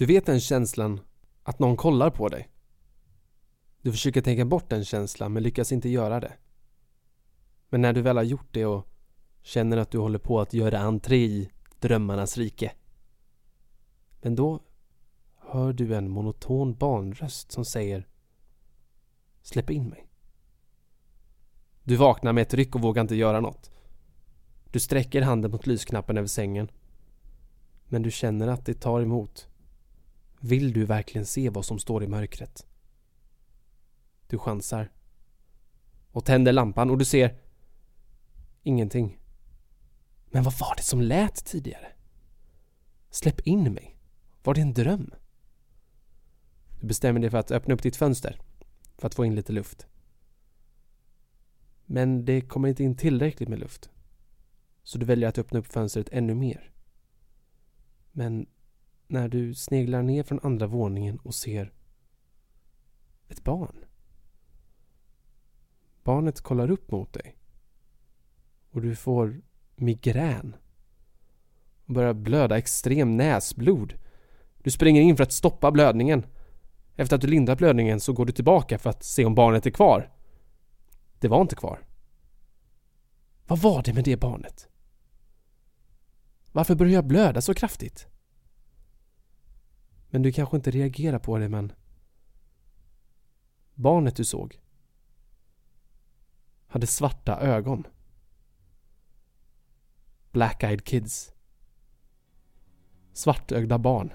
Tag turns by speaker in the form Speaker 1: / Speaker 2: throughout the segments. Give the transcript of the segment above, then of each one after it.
Speaker 1: Du vet den känslan att någon kollar på dig. Du försöker tänka bort den känslan men lyckas inte göra det. Men när du väl har gjort det och känner att du håller på att göra entré i drömmarnas rike. Men då hör du en monoton barnröst som säger Släpp in mig. Du vaknar med ett ryck och vågar inte göra något. Du sträcker handen mot lysknappen över sängen. Men du känner att det tar emot. Vill du verkligen se vad som står i mörkret? Du chansar. Och tänder lampan och du ser ingenting. Men vad var det som lät tidigare? Släpp in mig. Var det en dröm? Du bestämmer dig för att öppna upp ditt fönster för att få in lite luft. Men det kommer inte in tillräckligt med luft. Så du väljer att öppna upp fönstret ännu mer. Men när du sneglar ner från andra våningen och ser ett barn. Barnet kollar upp mot dig. Och du får migrän. Och börjar blöda extrem näsblod. Du springer in för att stoppa blödningen. Efter att du lindrat blödningen så går du tillbaka för att se om barnet är kvar. Det var inte kvar. Vad var det med det barnet? Varför började jag blöda så kraftigt? Men du kanske inte reagerar på det men Barnet du såg hade svarta ögon. Black-eyed kids. Svartögda barn.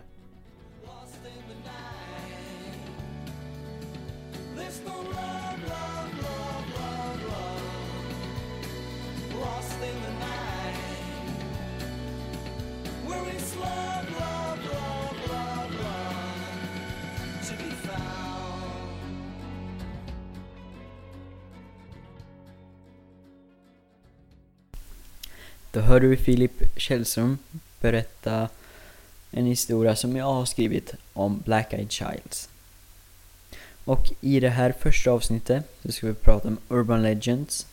Speaker 2: Då hör du Filip Källström berätta en historia som jag har skrivit om Black Eyed Childs. Och i det här första avsnittet så ska vi prata om Urban Legends.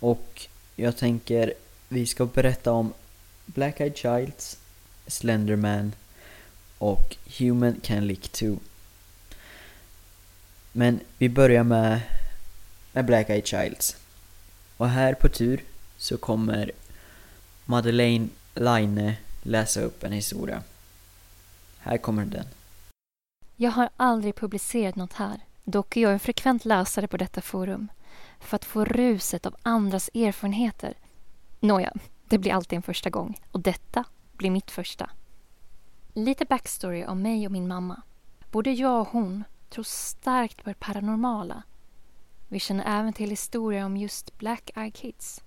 Speaker 2: Och jag tänker vi ska berätta om Black Eyed Childs, Slenderman och Human Can Lick 2. Men vi börjar med, med Black Eyed Childs. Och här på tur så kommer Madeleine Laine läsa upp en historia. Här kommer den.
Speaker 3: Jag har aldrig publicerat något här. Dock är jag en frekvent läsare på detta forum. För att få ruset av andras erfarenheter. Nåja, det blir alltid en första gång. Och detta blir mitt första. Lite backstory om mig och min mamma. Både jag och hon tror starkt på det paranormala. Vi känner även till historier om just Black Eye Kids.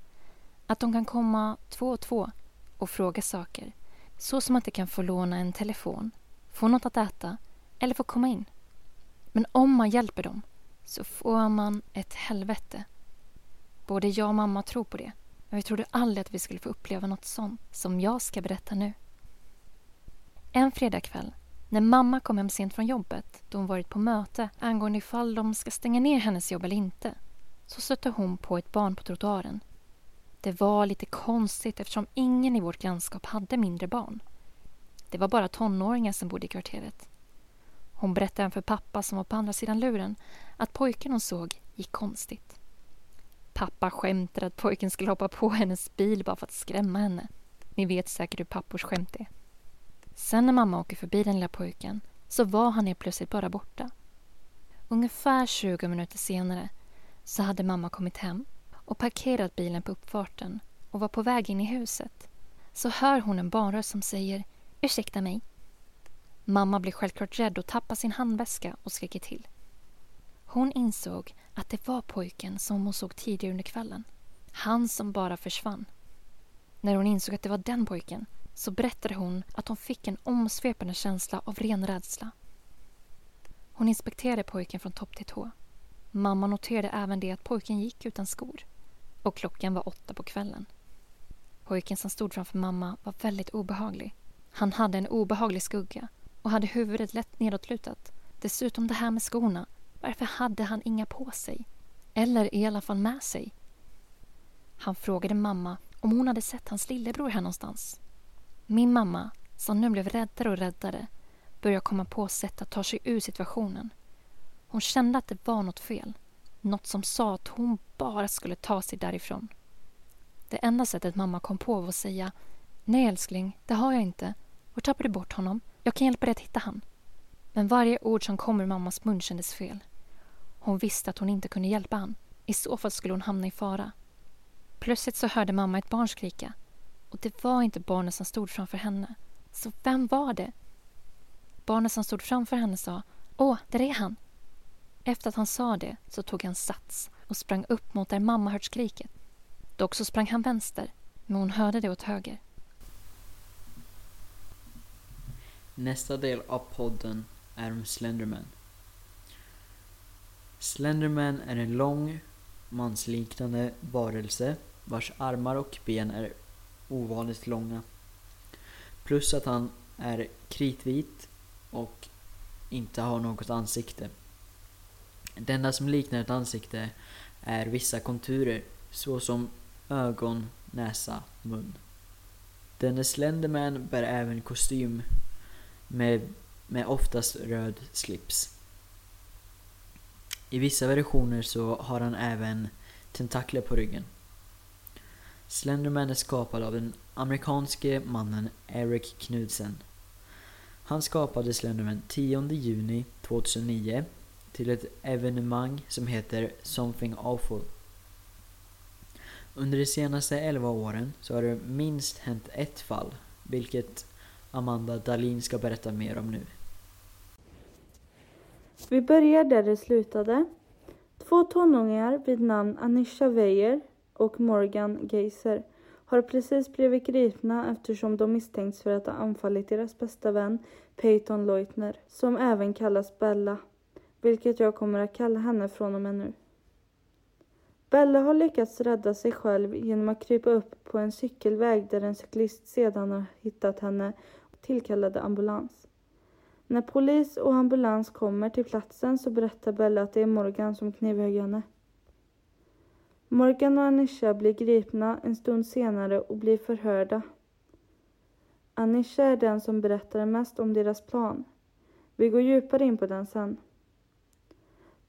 Speaker 3: Att de kan komma två och två och fråga saker. Så som att de kan få låna en telefon, få något att äta eller få komma in. Men om man hjälper dem så får man ett helvete. Både jag och mamma tror på det. Men vi trodde aldrig att vi skulle få uppleva något sånt som jag ska berätta nu. En fredagkväll när mamma kom hem sent från jobbet då hon varit på möte angående ifall de ska stänga ner hennes jobb eller inte så stötte hon på ett barn på trottoaren det var lite konstigt eftersom ingen i vårt grannskap hade mindre barn. Det var bara tonåringar som bodde i kvarteret. Hon berättade även för pappa som var på andra sidan luren att pojken hon såg gick konstigt. Pappa skämtade att pojken skulle hoppa på hennes bil bara för att skrämma henne. Ni vet säkert hur pappors skämt är. Sen när mamma åker förbi den lilla pojken så var han helt plötsligt bara borta. Ungefär 20 minuter senare så hade mamma kommit hem och parkerat bilen på uppfarten och var på väg in i huset så hör hon en barnröst som säger Ursäkta mig. Mamma blir självklart rädd och tappar sin handväska och skriker till. Hon insåg att det var pojken som hon såg tidigare under kvällen. Han som bara försvann. När hon insåg att det var den pojken så berättade hon att hon fick en omsvepande känsla av ren rädsla. Hon inspekterade pojken från topp till tå. Mamma noterade även det att pojken gick utan skor och klockan var åtta på kvällen. Pojken som stod framför mamma var väldigt obehaglig. Han hade en obehaglig skugga och hade huvudet lätt nedåtlutat. Dessutom det här med skorna. Varför hade han inga på sig? Eller i alla fall med sig? Han frågade mamma om hon hade sett hans lillebror här någonstans. Min mamma, som nu blev räddare och räddare, började komma på sätt att ta sig ur situationen. Hon kände att det var något fel. Något som sa att hon bara skulle ta sig därifrån. Det enda sättet mamma kom på var att säga Nej älskling, det har jag inte. Var tappade du bort honom? Jag kan hjälpa dig att hitta han. Men varje ord som kom ur mammas mun kändes fel. Hon visste att hon inte kunde hjälpa han. I så fall skulle hon hamna i fara. Plötsligt så hörde mamma ett barn skrika. Och det var inte barnet som stod framför henne. Så vem var det? Barnet som stod framför henne sa Åh, där är han! Efter att han sa det så tog han sats och sprang upp mot där mamma hört skriket. Dock så sprang han vänster, men hon hörde det åt höger.
Speaker 2: Nästa del av podden är om Slenderman. Slenderman är en lång, mansliknande varelse vars armar och ben är ovanligt långa. Plus att han är kritvit och inte har något ansikte. Det enda som liknar ett ansikte är vissa konturer såsom ögon, näsa, mun. Denne Slenderman bär även kostym med, med oftast röd slips. I vissa versioner så har han även tentakler på ryggen. Slenderman är skapad av den amerikanske mannen Eric Knudsen. Han skapade Slenderman 10 juni 2009 till ett evenemang som heter Something Awful. Under de senaste 11 åren så har det minst hänt ett fall, vilket Amanda Dalin ska berätta mer om nu.
Speaker 4: Vi börjar där det slutade. Två tonåringar vid namn Anisha Weijer och Morgan Geiser har precis blivit gripna eftersom de misstänks för att ha anfallit deras bästa vän Peyton Leutner, som även kallas Bella, vilket jag kommer att kalla henne från och med nu. Bella har lyckats rädda sig själv genom att krypa upp på en cykelväg där en cyklist sedan har hittat henne och tillkallade ambulans. När polis och ambulans kommer till platsen så berättar Bella att det är Morgan som knivhögg henne. Morgan och Anisha blir gripna en stund senare och blir förhörda. Anisha är den som berättar mest om deras plan. Vi går djupare in på den sen.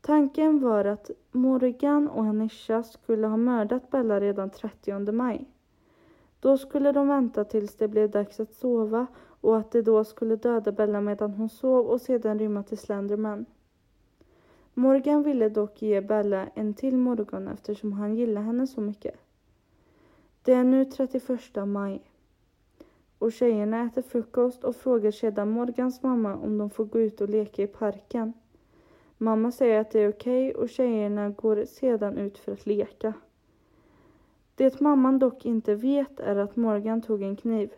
Speaker 4: Tanken var att Morgan och Anisha skulle ha mördat Bella redan 30 maj. Då skulle de vänta tills det blev dags att sova och att de då skulle döda Bella medan hon sov och sedan rymma till Slenderman. Morgan ville dock ge Bella en till morgon eftersom han gillade henne så mycket. Det är nu 31 maj och tjejerna äter frukost och frågar sedan Morgans mamma om de får gå ut och leka i parken. Mamma säger att det är okej okay och tjejerna går sedan ut för att leka. Det mamman dock inte vet är att Morgan tog en kniv.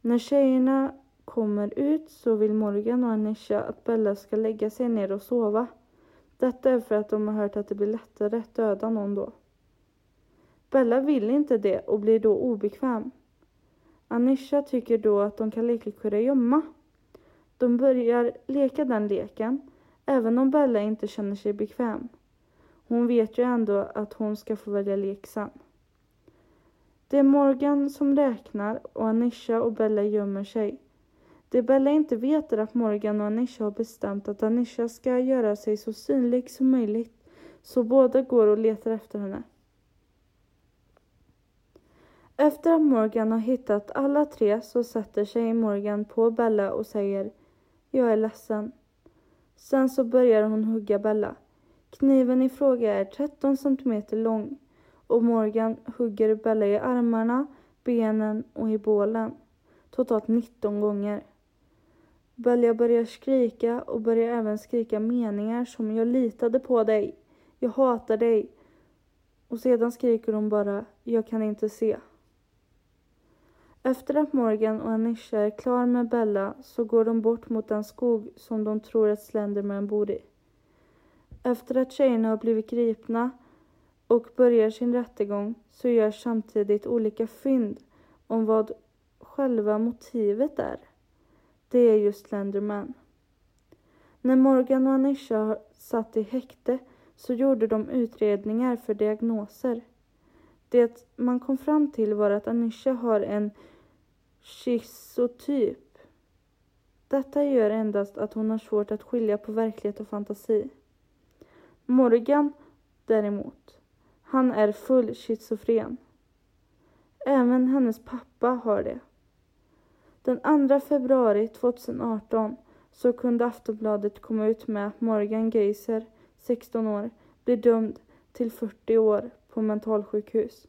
Speaker 4: När tjejerna kommer ut så vill Morgan och Anisha att Bella ska lägga sig ner och sova. Detta är för att de har hört att det blir lättare att döda någon då. Bella vill inte det och blir då obekväm. Anisha tycker då att de kan leka kurragömma. De börjar leka den leken, även om Bella inte känner sig bekväm. Hon vet ju ändå att hon ska få välja lek sen. Det är Morgan som räknar och Anisha och Bella gömmer sig. Det Bella inte vet är att Morgan och Anisha har bestämt att Anisha ska göra sig så synlig som möjligt, så båda går och letar efter henne. Efter att Morgan har hittat alla tre så sätter sig Morgan på Bella och säger Jag är ledsen. Sen så börjar hon hugga Bella. Kniven i fråga är 13 centimeter lång och Morgan hugger Bella i armarna, benen och i bålen. Totalt 19 gånger. Bella börjar skrika och börjar även skrika meningar som Jag litade på dig. Jag hatar dig. Och sedan skriker hon bara Jag kan inte se. Efter att Morgan och Anisha är klar med Bella så går de bort mot den skog som de tror att Slenderman bor i. Efter att tjejerna har blivit gripna och börjar sin rättegång så görs samtidigt olika fynd om vad själva motivet är. Det är just Slenderman. När Morgan och Anisha satt i häkte så gjorde de utredningar för diagnoser. Det man kom fram till var att Anisha har en schizotyp Detta gör endast att hon har svårt att skilja på verklighet och fantasi. Morgan däremot, han är full schizofren. Även hennes pappa har det. Den 2 februari 2018 så kunde Aftonbladet komma ut med att Morgan Geiser, 16 år, blir dömd till 40 år på mentalsjukhus.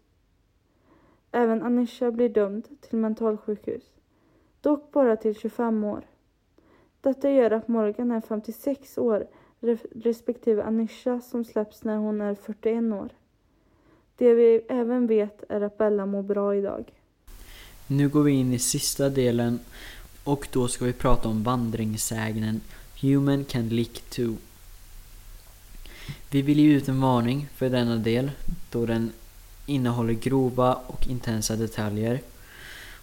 Speaker 4: Även Anisha blir dömd till mentalsjukhus, dock bara till 25 år. Detta gör att Morgan är 56 år respektive Anisha som släpps när hon är 41 år. Det vi även vet är att Bella mår bra idag.
Speaker 2: Nu går vi in i sista delen och då ska vi prata om vandringssägnen Human can lick too. Vi vill ge ut en varning för denna del då den innehåller grova och intensa detaljer.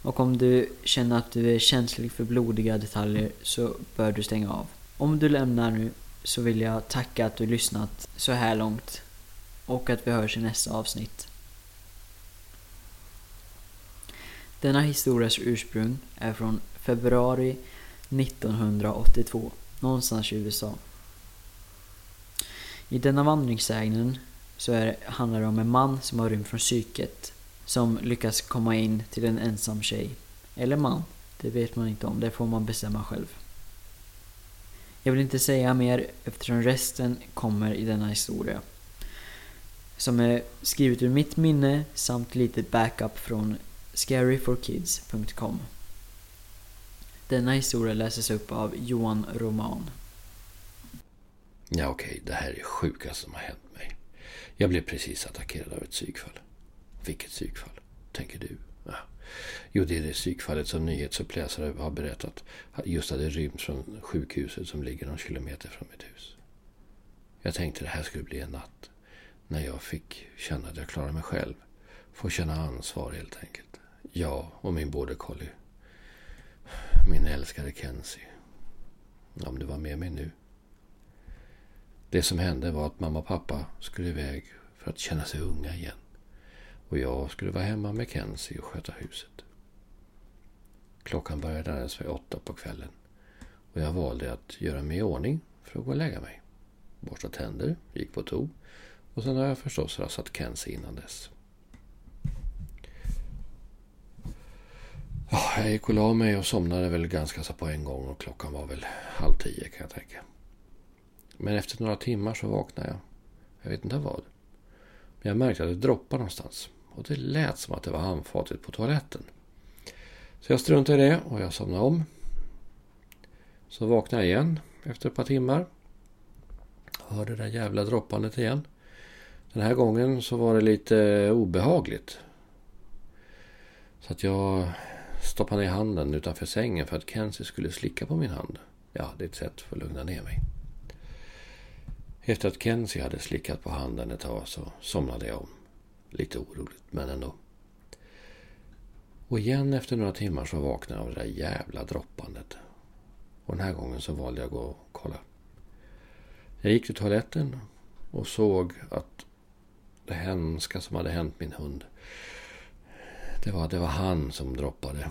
Speaker 2: Och om du känner att du är känslig för blodiga detaljer så bör du stänga av. Om du lämnar nu så vill jag tacka att du lyssnat så här långt och att vi hörs i nästa avsnitt. Denna historias ursprung är från februari 1982, någonstans i USA. I denna vandringssägnen så är, handlar det om en man som har rymt från psyket som lyckas komma in till en ensam tjej. Eller man, det vet man inte om, det får man bestämma själv. Jag vill inte säga mer eftersom resten kommer i denna historia. Som är skrivet ur mitt minne samt lite backup från scaryforkids.com. Denna historia läses upp av Johan Roman.
Speaker 5: Ja okej, okay. det här är det sjukaste som har hänt mig. Jag blev precis attackerad av ett psykfall. Vilket psykfall, tänker du? Ja. Jo, det är det psykfallet som nyhetsuppläsare har berättat just hade rymt från sjukhuset som ligger någon kilometer från mitt hus. Jag tänkte det här skulle bli en natt när jag fick känna att jag klarar mig själv. Få känna ansvar helt enkelt. Jag och min border collie. Min älskade Kenzie. Om du var med mig nu. Det som hände var att mamma och pappa skulle iväg för att känna sig unga igen. Och jag skulle vara hemma med Kenzie och sköta huset. Klockan började närma vid åtta på kvällen. Och jag valde att göra mig i ordning för att gå och lägga mig. Borsta tänder, gick på to. Och sen har jag förstås rassat Kenzie innan dess. jag gick och la mig och somnade väl ganska så på en gång och klockan var väl halv tio kan jag tänka. Men efter några timmar så vaknade jag. Jag vet inte vad. Men jag märkte att det droppade någonstans. Och det lät som att det var handfatet på toaletten. Så jag struntade i det och jag somnade om. Så vaknade jag igen efter ett par timmar. Hörde det där jävla droppandet igen. Den här gången så var det lite obehagligt. Så att jag stoppade ner handen utanför sängen för att Kenzie skulle slicka på min hand. Ja, det är ett sätt för att lugna ner mig. Efter att Kenzie hade slickat på handen ett tag så somnade jag om. Lite oroligt, men ändå. Och igen efter några timmar så vaknade jag av det där jävla droppandet. Och den här gången så valde jag att gå och kolla. Jag gick till toaletten och såg att det hemska som hade hänt min hund. Det var, det var han som droppade.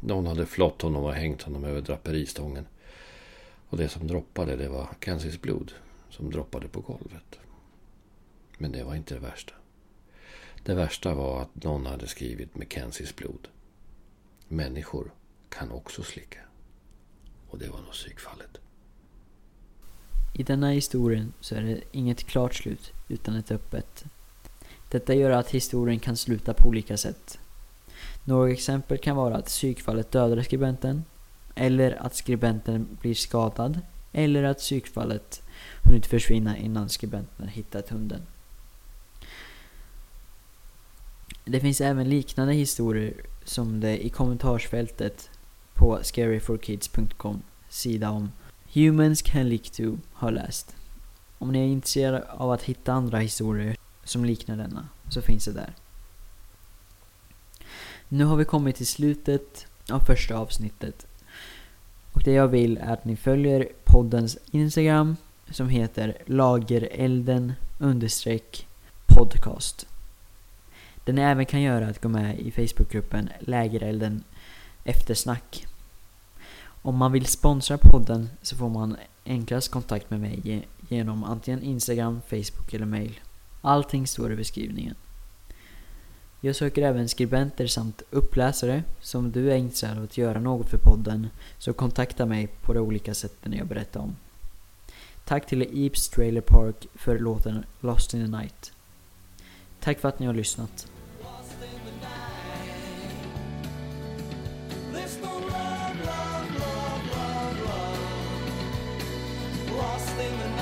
Speaker 5: Någon hade flott honom och hängt honom över draperistången. Och det som droppade det var Kenzies blod som droppade på golvet. Men det var inte det värsta. Det värsta var att någon hade skrivit Mackenzies blod. Människor kan också slicka. Och det var nog psykfallet.
Speaker 2: I denna historien så är det inget klart slut utan ett öppet. Detta gör att historien kan sluta på olika sätt. Några exempel kan vara att psykfallet dödade skribenten, eller att skribenten blir skadad, eller att psykfallet hunnit försvinna innan skribenten hittat hunden. Det finns även liknande historier som det i kommentarsfältet på scaryforkids.com sida om Humans can leak to har läst. Om ni är intresserade av att hitta andra historier som liknar denna så finns det där. Nu har vi kommit till slutet av första avsnittet. Och det jag vill är att ni följer poddens Instagram som heter lagerelden understreck podcast. Den även kan göra att gå med i Facebookgruppen Lägerelden Eftersnack. Om man vill sponsra podden så får man enklast kontakt med mig genom antingen Instagram, Facebook eller mail. Allting står i beskrivningen. Jag söker även skribenter samt uppläsare. Så om du är intresserad av att göra något för podden så kontakta mig på de olika sätten jag berättar om. Tack till Eeps Trailer Park för låten Lost in the Night. Tack för att ni har lyssnat. lost in the